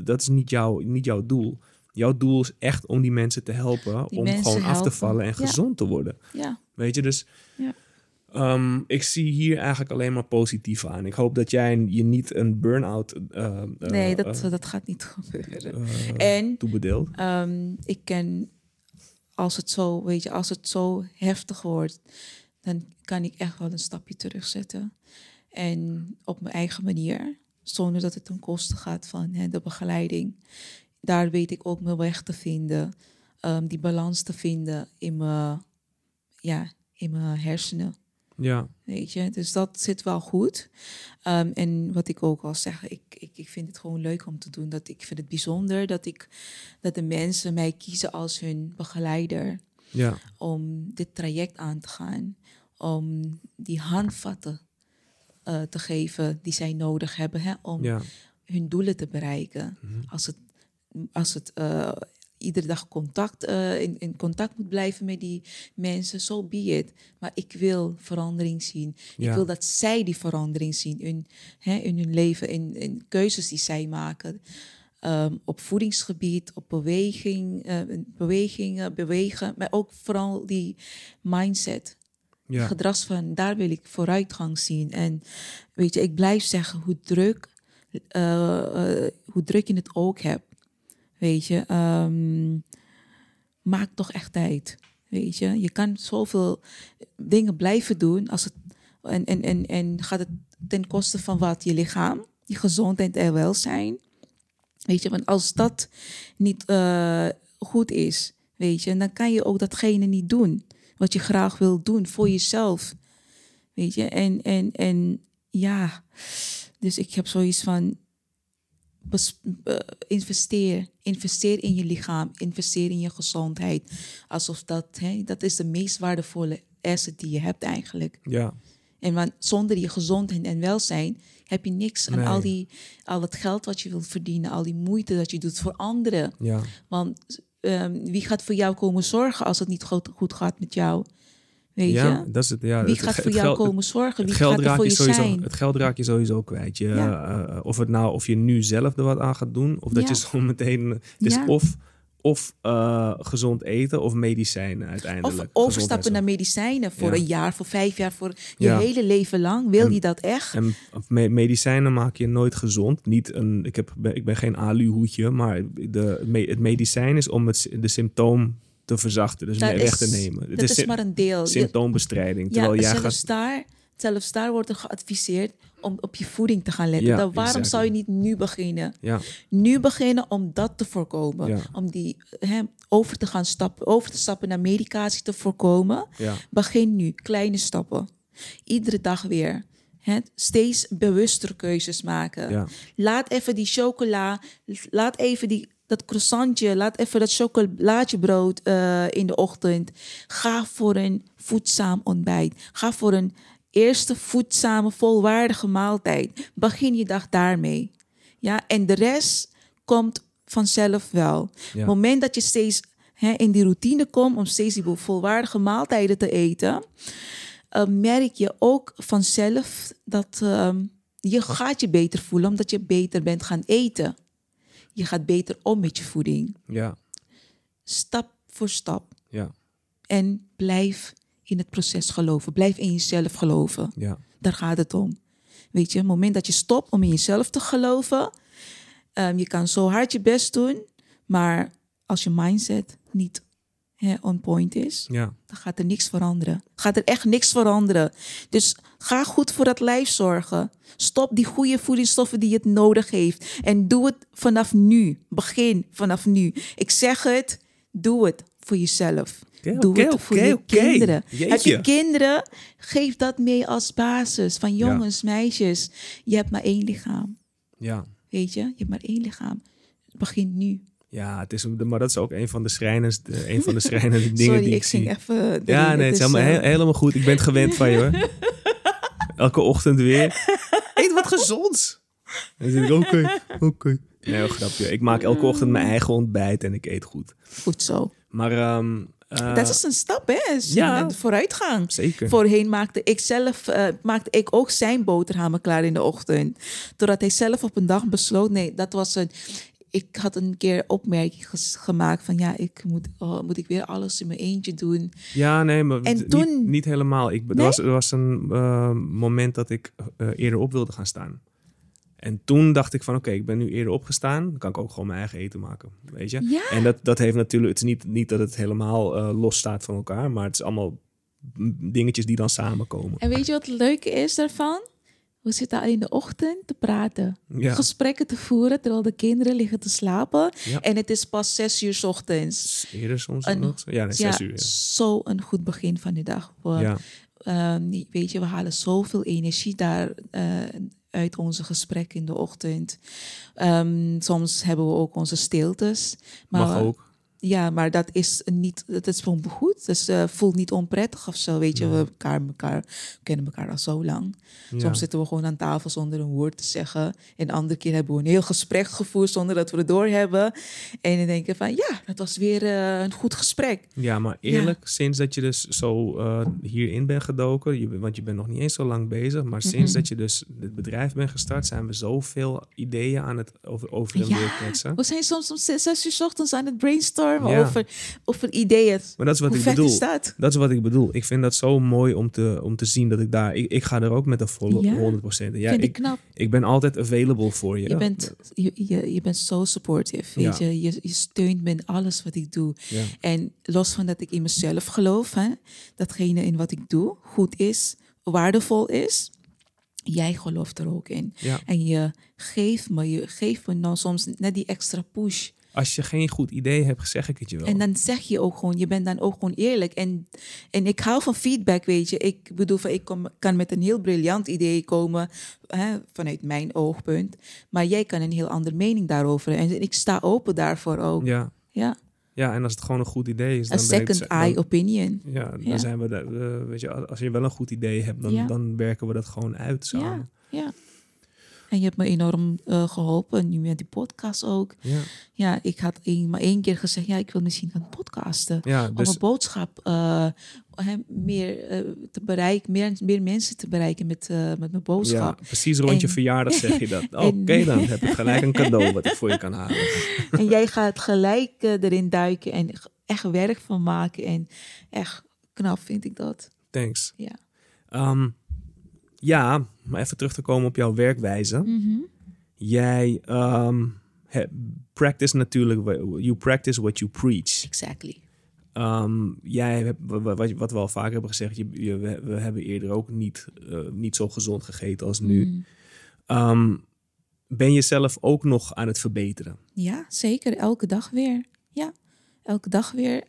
dat is niet, jouw niet jouw doel. Jouw doel is echt om die mensen te helpen Die om gewoon af te vallen en Ja. gezond te worden. Ja. Weet je, dus Ja. ehm, ik zie hier eigenlijk alleen maar positief aan. Ik hoop dat jij je niet een burn-out eh, Nee, dat, eh, dat gaat niet gebeuren. En toebedeelt. Ehm, ik ken, als het zo, weet je, als het zo heftig wordt, dan kan ik echt wel een stapje terugzetten. En op mijn eigen manier, zonder dat het ten koste gaat van hè, de begeleiding. Daar weet ik ook mijn weg te vinden, ehm, die balans te vinden in mijn, ja, in mijn hersenen. Ja, Weet je, dus dat zit wel goed. Ehm, en wat ik ook al zeg, ik, ik, ik vind het gewoon leuk om te doen. Dat ik vind het bijzonder dat, ik, dat de mensen mij kiezen als hun begeleider ja, om dit traject aan te gaan. Om die handvatten eh, te geven die zij nodig hebben hè, om ja. hun doelen te bereiken. Als het, als het eh, iedere dag contact, eh, in, in contact moet blijven met die mensen, zo so be it. Maar ik wil verandering zien. Ja. Ik wil dat zij die verandering zien in, hè, in hun leven, in, in keuzes die zij maken. Ehm, op voedingsgebied, op beweging, eh, bewegingen, bewegen, maar ook vooral die mindset ja. gedrags van daar wil ik vooruitgang zien. En weet je, ik blijf zeggen hoe druk, eh, hoe druk je het ook hebt. Weet je, ehm, maak toch echt tijd. Weet je, je kan zoveel dingen blijven doen als het, en, en, en, en gaat het ten koste van wat? Je lichaam, je gezondheid en welzijn. Weet je, want als dat niet eh, goed is, weet je, dan kan je ook datgene niet doen wat je graag wil doen voor jezelf. Weet je, en, en, en ja, dus ik heb zoiets van, investeer, investeer in je lichaam, investeer in je gezondheid. Alsof dat, hè, dat is de meest waardevolle asset die je hebt eigenlijk. ja. En want zonder je gezondheid en welzijn heb je niks aan Nee. al, die, al het geld wat je wilt verdienen, al die moeite dat je doet voor anderen. ja. Want ehm, wie gaat voor jou komen zorgen als het niet goed, goed gaat met jou? Weet ja, je? dat is het. Ja, Wie het- gaat het voor jou geld- komen zorgen? Wie Het geld, gaat er voor je sowieso, zijn? het geld raak je sowieso kwijt. Je, Ja. eh, of, het nou, of je nu zelf er wat aan gaat doen, of dat Ja. je zo meteen. Ja. of, of eh, gezond eten of medicijnen Of uiteindelijk. overstappen naar medicijnen voor Ja. een jaar, voor vijf jaar, voor je Ja. hele leven lang. Wil En- je dat echt? En me- medicijnen maak je nooit gezond. Niet een, ik, heb, ik ben geen aluhoedje, maar de, het medicijn is om het, de symptoom te verzachten. Dus Dat mee weg is- te nemen. Het dat is sy- maar een deel. Symptoombestrijding. Ja, Terwijl jij zelfs, gaat. daar, zelfs daar wordt er geadviseerd om op je voeding te gaan letten. Ja, Dan waarom exactly. zou je niet nu beginnen? Ja, Nu beginnen om dat te voorkomen. Ja. Om die hè, over te gaan stappen, over te stappen naar medicatie te voorkomen. ja, Begin nu, kleine stappen. Iedere dag weer. Hè, steeds bewuster keuzes maken. ja, Laat even die chocola, laat even die, dat croissantje, laat even dat chocolaatjebrood eh in de ochtend. Ga voor een voedzaam ontbijt. Ga voor een eerste voedzame, volwaardige maaltijd. Begin je dag daarmee. Ja, en de rest komt vanzelf wel. Ja. Het moment dat je steeds hè, in die routine komt om steeds die volwaardige maaltijden te eten, eh, merk je ook vanzelf dat ehm, je gaat je beter voelen omdat je beter bent gaan eten. Je gaat beter om met je voeding. ja, Stap voor stap. ja, En blijf in het proces geloven. Blijf in jezelf geloven. ja. Daar gaat het om. Weet je, het moment dat je stopt om in jezelf te geloven, um, je kan zo hard je best doen, maar als je mindset niet hè, on point is, Ja. dan gaat er niks veranderen. Gaat er echt niks veranderen. Dus ga goed voor dat lijf zorgen. Stop die goede voedingsstoffen die het nodig heeft. En doe het vanaf nu. Begin vanaf nu. Ik zeg het, doe het voor jezelf. Doe het voor je kinderen. Heb je kinderen, geef dat mee als basis. Van jongens, meisjes, je hebt maar één lichaam. Ja. Weet je, je hebt maar één lichaam. Begin nu. Ja, het is, maar dat is ook een van de schrijnendste, een van de schrijnende dingen Sorry, die ik, ik ging zie. even... Ja, nee, het is helemaal, eh, he- helemaal goed. Ik ben het gewend van je hoor. Elke ochtend weer. Eet wat gezonds. En dan ik, oké, oké. Nee, grapje. Ik maak elke ochtend mijn eigen ontbijt en ik eet goed. Goed zo. Maar ehm, eh, dat is een stap, hè? Is ja. een vooruitgang. zeker. Voorheen maakte ik zelf eh, maakte ik ook zijn boterhammen klaar in de ochtend. Totdat hij zelf op een dag besloot, nee, dat was een. Ik had een keer opmerking gemaakt van ja, ik moet, oh, moet ik weer alles in mijn eentje doen. Ja, nee, maar En niet, toen- niet helemaal. Ik, er, was, er was een eh, moment dat ik eh, eerder op wilde gaan staan. En toen dacht ik van, oké, ik ben nu eerder opgestaan. Dan kan ik ook gewoon mijn eigen eten maken, weet je? Ja. En dat, dat heeft natuurlijk... Het is niet, niet dat het helemaal eh, los staat van elkaar. Maar het is allemaal dingetjes die dan samenkomen. En weet je wat het leuke is daarvan? We zitten al in de ochtend te praten, Ja, gesprekken te voeren terwijl de kinderen liggen te slapen. Ja. En het is pas zes uur 's ochtends. eerder soms Een- nog. Ja, nee, ja, zes uur. zo een goed begin van de dag. We, Ja. Ja. Ehm, weet je, we halen zoveel energie daar eh, uit onze gesprekken in de ochtend. Ehm, soms hebben we ook onze stiltes. Maar, Mag ook. Ja, maar dat is niet, dat is gewoon goed. Dus eh voelt niet onprettig of zo. Weet je, we, elkaar, elkaar, we kennen elkaar al zo lang. Ja. Soms zitten we gewoon aan tafel zonder een woord te zeggen. En de andere keer hebben we een heel gesprek gevoerd zonder dat we het doorhebben. En dan denken van, ja, dat was weer eh, een goed gesprek. Ja, maar eerlijk, sinds dat je dus zo eh, hierin bent gedoken, je, want je bent nog niet eens zo lang bezig, maar sinds dat je dus het bedrijf bent gestart, zijn we zoveel ideeën aan het over, over en weer kletsen. We zijn soms om zes, zes uur ochtends aan het brainstormen Ja. over, over ideeën. Maar dat is wat Hoe ik bedoel. dat? Dat is wat ik bedoel. Ik vind dat zo mooi om te, om te zien dat ik daar... Ik, ik ga er ook met een volle Ja. 100%. Ja, Vind ik ik, knap. ik ben altijd available voor je. Je bent, je, je, je bent zo supportive, weet Ja. je. je. Je steunt me in alles wat ik doe. En los van dat ik in mezelf geloof, hè, datgene in wat ik doe goed is, waardevol is, jij gelooft er ook in. Ja. En je geeft me, je geeft me nou soms net die extra push. Als je geen goed idee hebt, zeg ik het je wel. En dan zeg je ook gewoon, je bent dan ook gewoon eerlijk. En, en ik hou van feedback, weet je. Ik bedoel, van, ik kom, kan met een heel briljant idee komen hè, vanuit mijn oogpunt. Maar jij kan een heel andere mening daarover. En ik sta open daarvoor ook. Ja, ja. ja, en als het gewoon een goed idee is... dan ik- second dan- eye opinion. Ja, dan Ja. zijn we... daar, eh, weet je, als je wel een goed idee hebt, dan, Ja. dan werken we dat gewoon uit samen. Ja. En je hebt me enorm eh, geholpen, nu met die podcast ook. Ja, Ja, ik had één, maar één keer gezegd, ja, ik wil misschien gaan podcasten. ja om dus een boodschap hè, meer eh, te bereiken, meer, meer mensen te bereiken met, met mijn ja, boodschap. precies rond je verjaardag zeg je dat. Oké, En- dan heb ik gelijk een cadeau wat ik voor je kan halen. En jij gaat gelijk erin duiken en echt werk van maken. En echt knap vind ik dat. Thanks. Ja. Ehm, ja, maar even terug te komen op jouw werkwijze. Mhm. Jij he- practice natuurlijk, you practice what you preach. Exactly. Ehm, jij wat, we al vaker hebben gezegd, je, je- we, hebben eerder ook niet, eh, niet zo gezond gegeten als nu. Mhm. Ehm, ben je zelf ook nog aan het verbeteren? Ja, zeker. Elke dag weer. Ja, elke dag weer.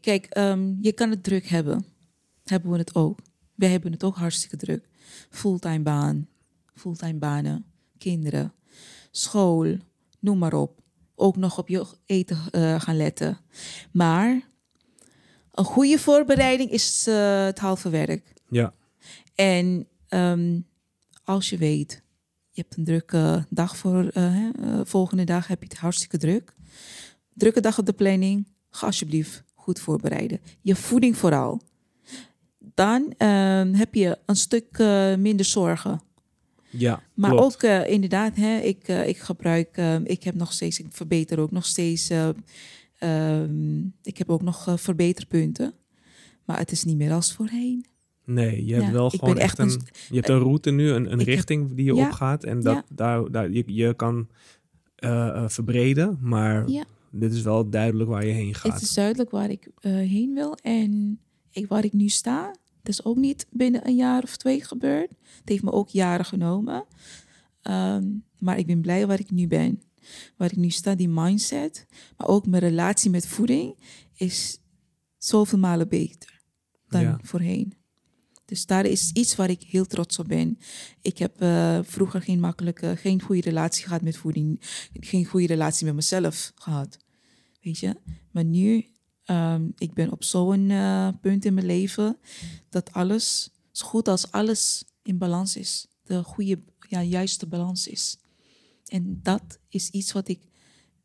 Kijk, je kan het druk hebben. Hebben we het ook. Wij hebben het ook hartstikke druk. Fulltime baan, fulltime banen, kinderen, school, noem maar op. Ook nog op je eten eh, gaan letten. Maar een goede voorbereiding is eh, het halve werk. Ja, En ehm, als je weet, je hebt een drukke dag voor eh, volgende dag heb je het hartstikke druk. Drukke dag op de planning, ga alsjeblieft goed voorbereiden. Je voeding vooral. Dan ehm, heb je een stuk eh, minder zorgen. ja Maar klopt. ook eh, inderdaad, hè, ik, eh, ik gebruik, eh, ik heb nog steeds, ik verbeter ook nog steeds, eh, ehm, ik heb ook nog verbeterpunten. Maar het is niet meer als voorheen. Nee, je hebt Ja, wel gewoon echt een, een- je hebt een route nu, een, een heb- richting die je Ja, opgaat. En dat, ja. daar, daar, je, je kan verbreden, maar dit is wel duidelijk waar je heen gaat. Het is duidelijk waar ik heen wil en ik, waar ik nu sta. Het is ook niet binnen een jaar of twee gebeurd. Het heeft me ook jaren genomen. Ehm, maar ik ben blij waar ik nu ben. Waar ik nu sta, die mindset. Maar ook mijn relatie met voeding is zoveel malen beter dan voorheen. Dus daar is iets waar ik heel trots op ben. Ik heb uh, vroeger geen makkelijke, geen goede relatie gehad met voeding. Geen goede relatie met mezelf gehad. Weet je? Maar nu, um, ik ben op zo'n uh, punt in mijn leven dat alles, zo goed als alles in balans is. De goede, ja, juiste balans is. En dat is iets wat ik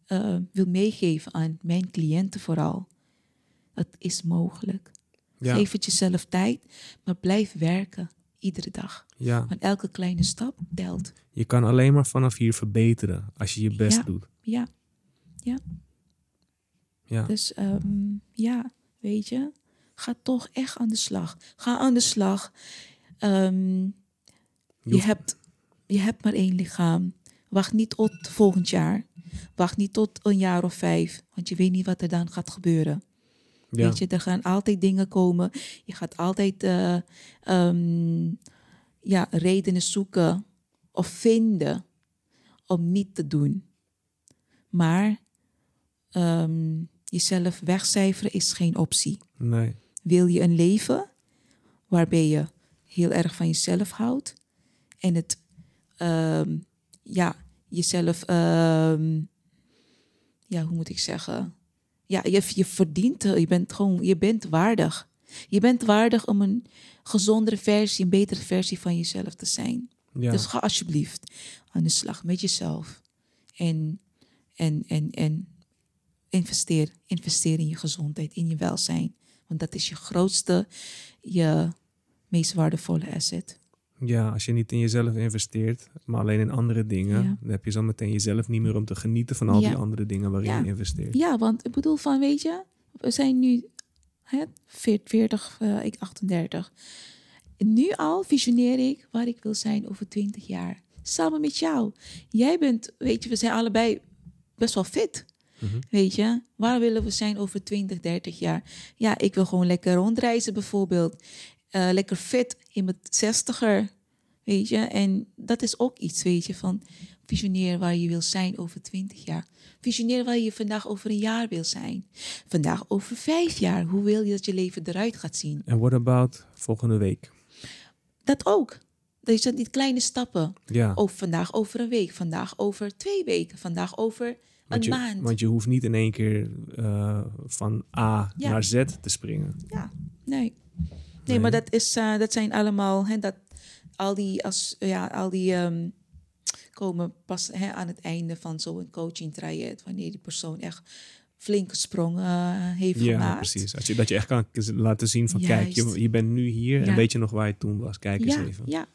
uh, wil meegeven aan mijn cliënten vooral. Het is mogelijk. Geef het jezelf tijd, maar blijf werken iedere dag. Ja. Want elke kleine stap telt. Je kan alleen maar vanaf hier verbeteren als je je best doet. Ja, ja. Ja. Dus ehm, ja, weet je, ga toch echt aan de slag. Ga aan de slag. Ehm, je, hebt, je hebt maar één lichaam. Wacht niet tot volgend jaar. Wacht niet tot een jaar of vijf, want je weet niet wat er dan gaat gebeuren. Ja. Weet je, er gaan altijd dingen komen. Je gaat altijd uh, um, ja, redenen zoeken of vinden om niet te doen. Maar um, jezelf wegcijferen is geen optie. Nee. Wil je een leven waarbij je heel erg van jezelf houdt en het um, ja, jezelf, ja, hoe moet ik zeggen? ja, je, je verdient, je bent gewoon, je bent waardig. Je bent waardig om een gezondere versie, een betere versie van jezelf te zijn. Ja. Dus ga alsjeblieft aan de slag met jezelf. En, en, en, en investeer, investeer in je gezondheid, in je welzijn. Want dat is je grootste, je meest waardevolle asset. Ja, als je niet in jezelf investeert, maar alleen in andere dingen, dan heb je zo meteen jezelf niet meer om te genieten van al die andere dingen waarin je investeert. Ja, want ik bedoel van, weet je, we zijn nu hè, 40, uh, ik 38. Nu al visioneer ik waar ik wil zijn over 20 jaar. Samen met jou. Jij bent, weet je, we zijn allebei best wel fit. Mhm. Weet je, waar willen we zijn over 20, 30 jaar? Ja, ik wil gewoon lekker rondreizen bijvoorbeeld. Uh, lekker fit in mijn zestiger. Weet je, en dat is ook iets, weet je, van visioneer waar je wil zijn over twintig jaar. Visioneer waar je vandaag over een jaar wil zijn. Vandaag over vijf jaar. Hoe wil je dat je leven eruit gaat zien? En what about volgende week? Dat ook. Dus dat die kleine stappen. Ja. Of vandaag over een week, vandaag over twee weken, vandaag over een maand. Want je hoeft niet in één keer uh, van A naar Z te springen. Ja, nee. Nee, maar dat, is, uh, dat zijn allemaal, hè, dat, al die, als, ja, al die um, komen pas hè, aan het einde van zo'n coaching traject, wanneer die persoon echt flinke sprongen uh, heeft ja, gemaakt. precies. Als je, dat je echt kan laten zien van, kijk, je, je bent nu hier en weet je nog waar je toen was. Kijk eens even. Ja,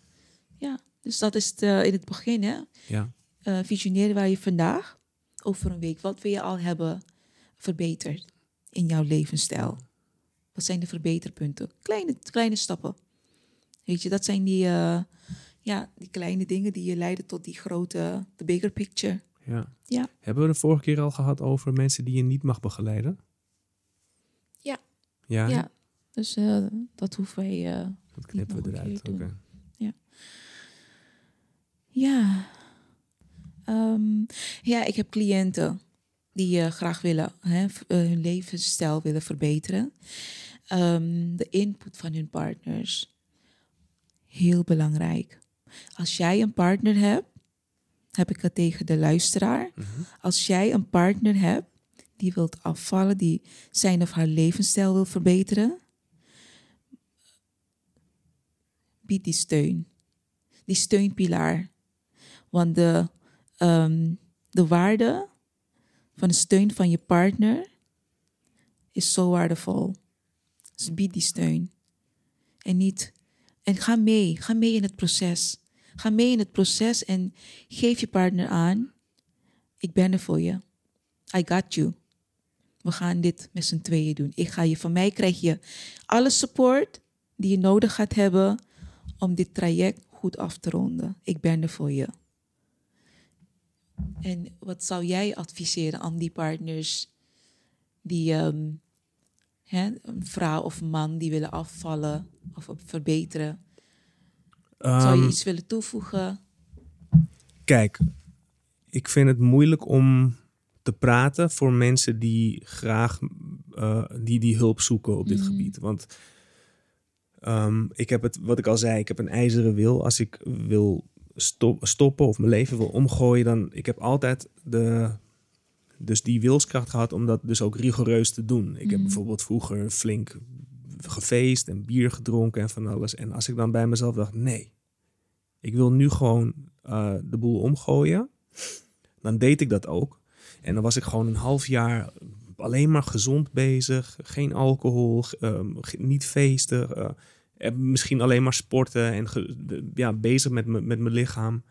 ja. Dus dat is de, in het begin, hè. Ja. Uh, visioneren waar je vandaag, over een week, wat wil je al hebben verbeterd in jouw levensstijl? Wat zijn de verbeterpunten? Kleine, kleine stappen. Weet je, dat zijn die, uh, ja, die kleine dingen die je leiden tot die grote, de bigger picture. Ja. ja. Hebben we de vorige keer al gehad over mensen die je niet mag begeleiden? Ja. Ja, ja. dus uh, dat hoeven wij. Uh, dat knippen we eruit. Oké. Ja. Ja. Um, ja, ik heb cliënten die uh, graag willen hè, hun levensstijl willen verbeteren. Um, de input van hun partners heel belangrijk. Als jij een partner hebt, heb ik het tegen de luisteraar. Mhm. Als jij een partner hebt die wilt afvallen, die zijn of haar levensstijl wil verbeteren, bied die steun. Die steunpilaar. Want de, um, de waarde van de steun van je partner is zo waardevol. Dus bied die steun. En niet en ga mee, ga mee in het proces. Ga mee in het proces en geef je partner aan. Ik ben er voor je. I got you. We gaan dit met z'n tweeën doen. Ik ga je, van mij krijg je alle support die je nodig gaat hebben om dit traject goed af te ronden. Ik ben er voor je. En wat zou jij adviseren aan die partners die ehm, hè, een vrouw of een man die willen afvallen of verbeteren? zou je Ehm, iets willen toevoegen? Kijk, ik vind het moeilijk om te praten voor mensen die graag eh, die, die hulp zoeken op dit Mhm. gebied. Want ehm, ik heb het, wat ik al zei, ik heb een ijzeren wil. Als ik wil stop, stoppen of mijn leven wil omgooien, dan ik heb altijd de, dus die wilskracht gehad om dat dus ook rigoureus te doen. Ik heb Mhm. bijvoorbeeld vroeger flink gefeest en bier gedronken en van alles. En als ik dan bij mezelf dacht, nee, ik wil nu gewoon eh, de boel omgooien, dan deed ik dat ook. En dan was ik gewoon een half jaar alleen maar gezond bezig. Geen alcohol, ehm, niet feesten. eh, misschien alleen maar sporten en ja, bezig met, me- met mijn lichaam.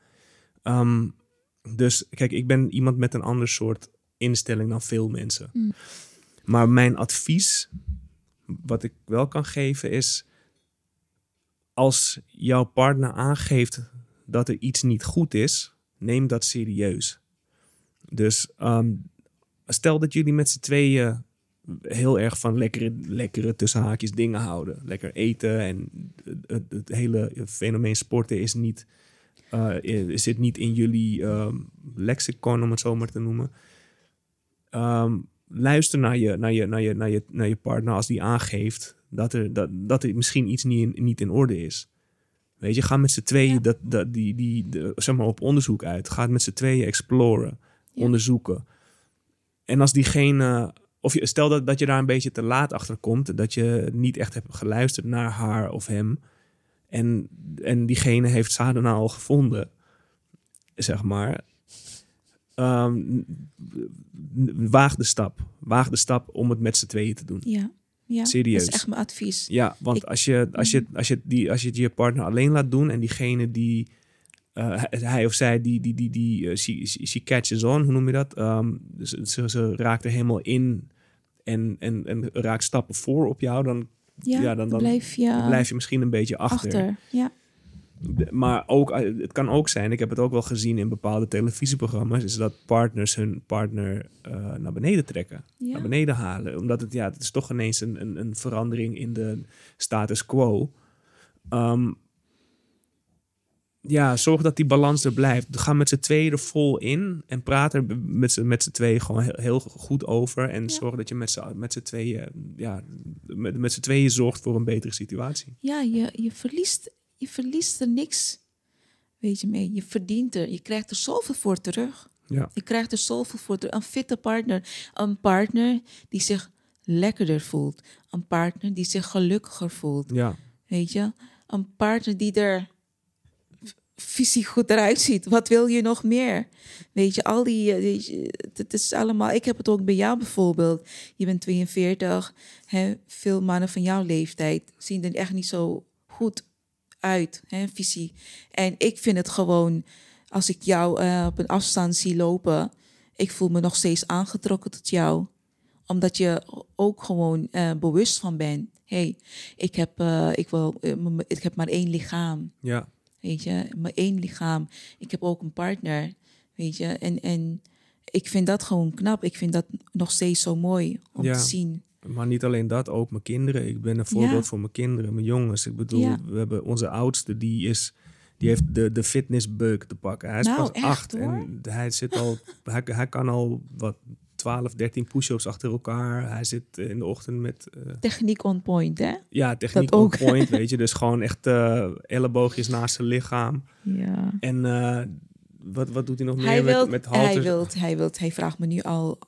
Ehm, dus kijk, ik ben iemand met een ander soort instelling dan veel mensen. Mm. Maar mijn advies, wat ik wel kan geven, is als jouw partner aangeeft dat er iets niet goed is, neem dat serieus. Dus ehm, stel dat jullie met z'n tweeën heel erg van lekkere, lekkere tussen haakjes dingen houden. Lekker eten en het, het, hele fenomeen sporten is niet, eh, zit niet in jullie ehm, lexicon, om het zo maar te noemen. Ehm, luister naar je, naar, je, naar, je, naar, je, naar je partner als die aangeeft dat er, dat, dat er misschien iets niet in, niet in orde is. Weet je, ga met z'n tweeën Ja. dat, dat, die, die, de, zeg maar op onderzoek uit. Ga het met z'n tweeën exploren, Ja. onderzoeken. En als diegene, of je, stel dat, dat je daar een beetje te laat achter komt, dat je niet echt hebt geluisterd naar haar of hem. En, en diegene heeft Sadhana al gevonden, zeg maar. Ehm, waag de stap. Waag de stap om het met z'n tweeën te doen. Ja, ja. Serieus. Dat is echt mijn advies. Ja, want Ik- als, je, als, je, als, je die, als je het je partner alleen laat doen en diegene die, eh, hij- of zij, die, die, die, die eh, she, catches on, hoe noem je dat? Ehm, dus ze, ze raakt er helemaal in en, en, en raakt stappen voor op jou, dan, Ja, Ja, dan- dan, blijf je, dan blijf je misschien een beetje achter. achter. Ja. De- Maar ook, eh, het kan ook zijn, ik heb het ook wel gezien in bepaalde televisieprogramma's, is dat partners hun partner eh, naar beneden trekken Ja. naar beneden halen. Omdat het, ja, het is toch ineens een, een, een verandering in de status quo. Ehm, ja, zorg dat die balans er blijft. Ga met z'n tweeën er vol in en praat er met z'n, met z'n tweeën gewoon heel, heel goed over. En Ja. zorg dat je met z'n, met z'n tweeën, ja, met, met z'n tweeën zorgt voor een betere situatie. ja, je, je, verliest, je verliest er niks. Weet je mee, je verdient er. Je krijgt er zoveel voor terug. Ja. Je krijgt er zoveel voor terug. Een fitte partner. Een partner die zich lekkerder voelt. Een partner die zich gelukkiger voelt. Ja, Weet je? Een partner die er fysiek goed eruit ziet. Wat wil je nog meer? Weet je, al die... eh, Het is allemaal... Ik heb het ook bij jou bijvoorbeeld. Je bent 42. Hè, veel mannen van jouw leeftijd zien er echt niet zo goed uit, hè, fysiek. En ik vind het gewoon... Als ik jou eh, op een afstand zie lopen... Ik voel me nog steeds aangetrokken tot jou omdat je ook gewoon eh, bewust van bent. hey, ik, heb, ik, wil, ik heb maar één lichaam. ja, Weet je, maar één lichaam. Ik heb ook een partner. Weet je, en, en ik vind dat gewoon knap. Ik vind dat nog steeds zo mooi om Ja. te zien. maar niet alleen dat, ook mijn kinderen. Ik ben een voorbeeld Ja. voor mijn kinderen, mijn jongens. Ik bedoel, Ja. we hebben onze oudste, die is... Die heeft de, de fitnessbug te pakken. Hij is Nou, pas echt, acht hoor. en hij zit al, hij, hij kan al wat 12, 13 push-ups achter elkaar. Hij zit in de ochtend met eh, Techniek on point, hè? ja, techniek Dat on ook. point, weet je. Dus gewoon echt eh, elleboogjes naast zijn lichaam. Ja. En eh, wat, wat doet hij nog meer Hij met, met hij halters? wil, hij wil, hij vraagt me nu al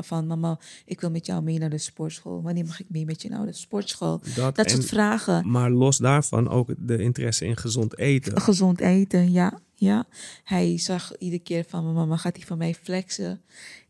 van mama, ik wil met jou mee naar de sportschool. Wanneer mag ik mee met je naar de sportschool? Dat, Dat soort vragen. Maar los daarvan ook de interesse in gezond eten. Gezond eten, ja. Ja. Hij zag iedere keer van mijn mama, gaat hij van mij flexen?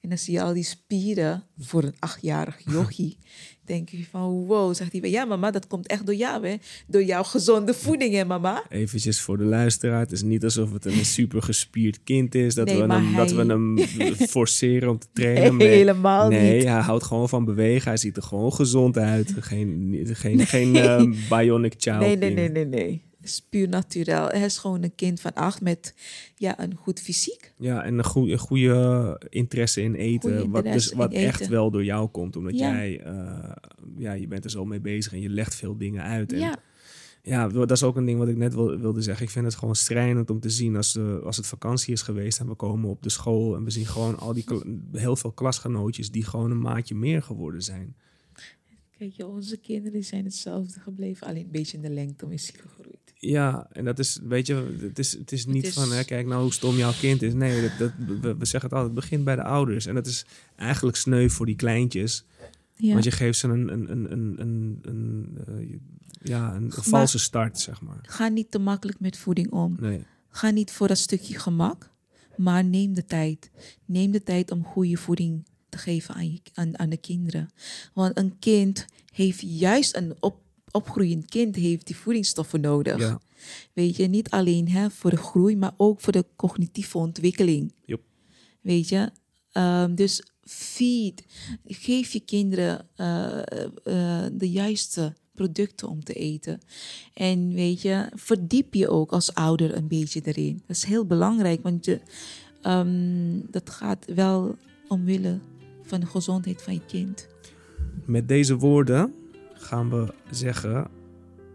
En dan zie je al die spieren voor een achtjarig jochie. denk je van, wow, zegt hij. Ja, mama, dat komt echt door jou, hè? Door jouw gezonde voeding, hè, mama? Eventjes voor de luisteraar. Het is niet alsof het een super gespierd kind is. Dat, Nee, we, hem, dat we hem forceren om te trainen. Nee, Nee, helemaal nee, niet. hij houdt gewoon van bewegen. Hij ziet er gewoon gezond uit. Geen, geen, geen ehm, bionic child. Nee, nee, nee, nee, nee. Is puur natuurlijk. Hij is gewoon een kind van acht met ja, een goed fysiek. Ja, en een, goede, goede interesse in eten. Wat dus, wat echt eten. wel door jou komt. Omdat Ja. jij, eh, ja, je bent er zo mee bezig en je legt veel dingen uit. En Ja, ja, dat is ook een ding wat ik net wil, wilde zeggen. Ik vind het gewoon schrijnend om te zien als, de, als het vakantie is geweest en we komen op de school en we zien gewoon al die heel veel klasgenootjes die gewoon een maatje meer geworden zijn. kijk je, onze kinderen zijn hetzelfde gebleven. Alleen een beetje in de lengte is hij gegroeid. Ja, en dat is, weet je, het is, het is niet is- van, hè, kijk nou hoe stom jouw kind is. Nee, dat, dat, we, we zeggen het altijd, het begint bij de ouders. En dat is eigenlijk sneu voor die kleintjes. Ja. Want je geeft ze een, een, een, een, een, een, eh, ja, een, Maar- valse start, zeg maar. Ga niet te makkelijk met voeding om. Nee, Ga niet voor dat stukje gemak, maar neem de tijd. Neem de tijd om goede voeding te geven aan, je, aan, aan de kinderen. Want een kind heeft juist een op, opgroeiend kind heeft die voedingsstoffen nodig. ja, Weet je, niet alleen hè, voor de groei, maar ook voor de cognitieve ontwikkeling. Weet je, Ehm, dus feed, geef je kinderen eh, eh, de juiste producten om te eten. En weet je, verdiep je ook als ouder een beetje erin. Dat is heel belangrijk, want je, ehm, dat gaat wel omwille van de gezondheid van je kind. met deze woorden gaan we zeggen,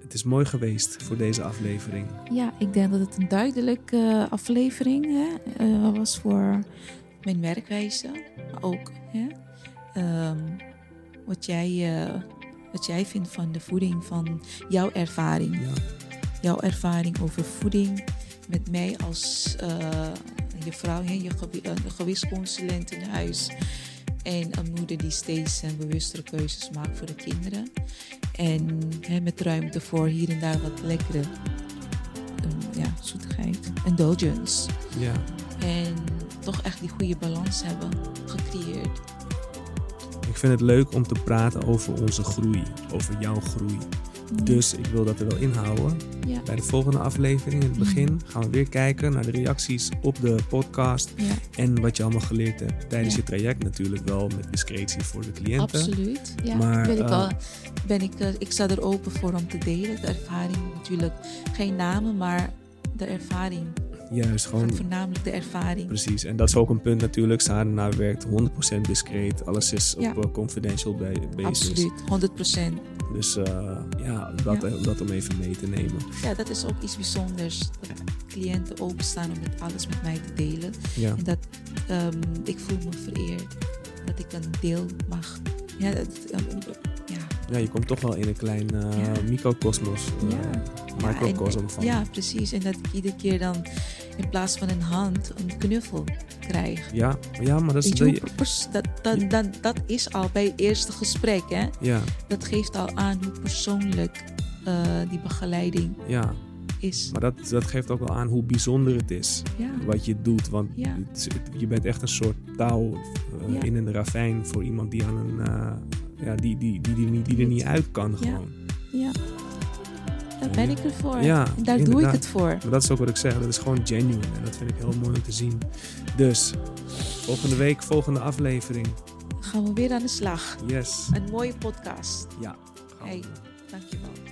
het is mooi geweest voor deze aflevering. Ja, ik denk dat het een duidelijke eh, aflevering hè, eh, was voor mijn werkwijze. Maar ook hè, ehm, wat, jij, eh, wat jij vindt van de voeding, van jouw ervaring. Ja, Jouw ervaring over voeding met mij als je vrouw, hè, je gewi- eh, gewisconsulent in huis. En een moeder die steeds en bewustere keuzes maakt voor de kinderen. En hè, met ruimte voor hier en daar wat lekkere um, ja, zoetigheid. Indulgence. ja. En toch echt die goede balans hebben gecreëerd. Ik vind het leuk om te praten over onze groei, over jouw groei. Dus ik wil dat er wel inhouden. Ja, Bij de volgende aflevering, in het begin, gaan we weer kijken naar de reacties op de podcast. ja En wat je allemaal geleerd hebt tijdens Ja. je traject natuurlijk wel met discretie voor de cliënten. absoluut. Ja, Maar, ik, eh, wel, ben ik, eh, ik sta er open voor om te delen. De ervaring natuurlijk. Geen namen, maar de ervaring. Juist, gewoon Voornamelijk de ervaring. precies. En dat is ook een punt natuurlijk. Sadhana werkt 100% discreet. Alles is Ja. op eh, confidential ba- basis. Absoluut, 100%. Dus eh, ja, dat, Ja. eh, dat om even mee te nemen. Ja, dat is ook iets bijzonders. Dat cliënten openstaan om alles met mij te delen. Ja, En dat ehm, ik voel me vereerd dat ik een deel mag. Ja, dat, ja, ja je komt toch wel in een klein eh Ja. microcosmos, eh, Ja. Van. Ja, precies. En dat ik iedere keer dan in plaats van een hand een knuffel krijg. Ja, ja, maar dat is... Je, dat dat, dat, is al bij het eerste gesprek. Hè? ja, Dat geeft al aan hoe persoonlijk eh, die begeleiding ja, is. maar dat, dat geeft ook wel aan hoe bijzonder het is. Ja, wat je doet. Want Ja. het je bent echt een soort touw eh, Ja. in een ravijn voor iemand die aan een. eh, ja, die, die, die, die, die er niet uit kan gewoon. ja. Daar ben ik ervoor. Ja, en daar doe ik het voor. Maar dat is ook wat ik zeg. Dat is gewoon genuine. En dat vind ik heel mooi om te zien. Dus, volgende week, volgende aflevering. Gaan we weer aan de slag. Yes. Een mooie podcast. Ja. Hey, dankjewel.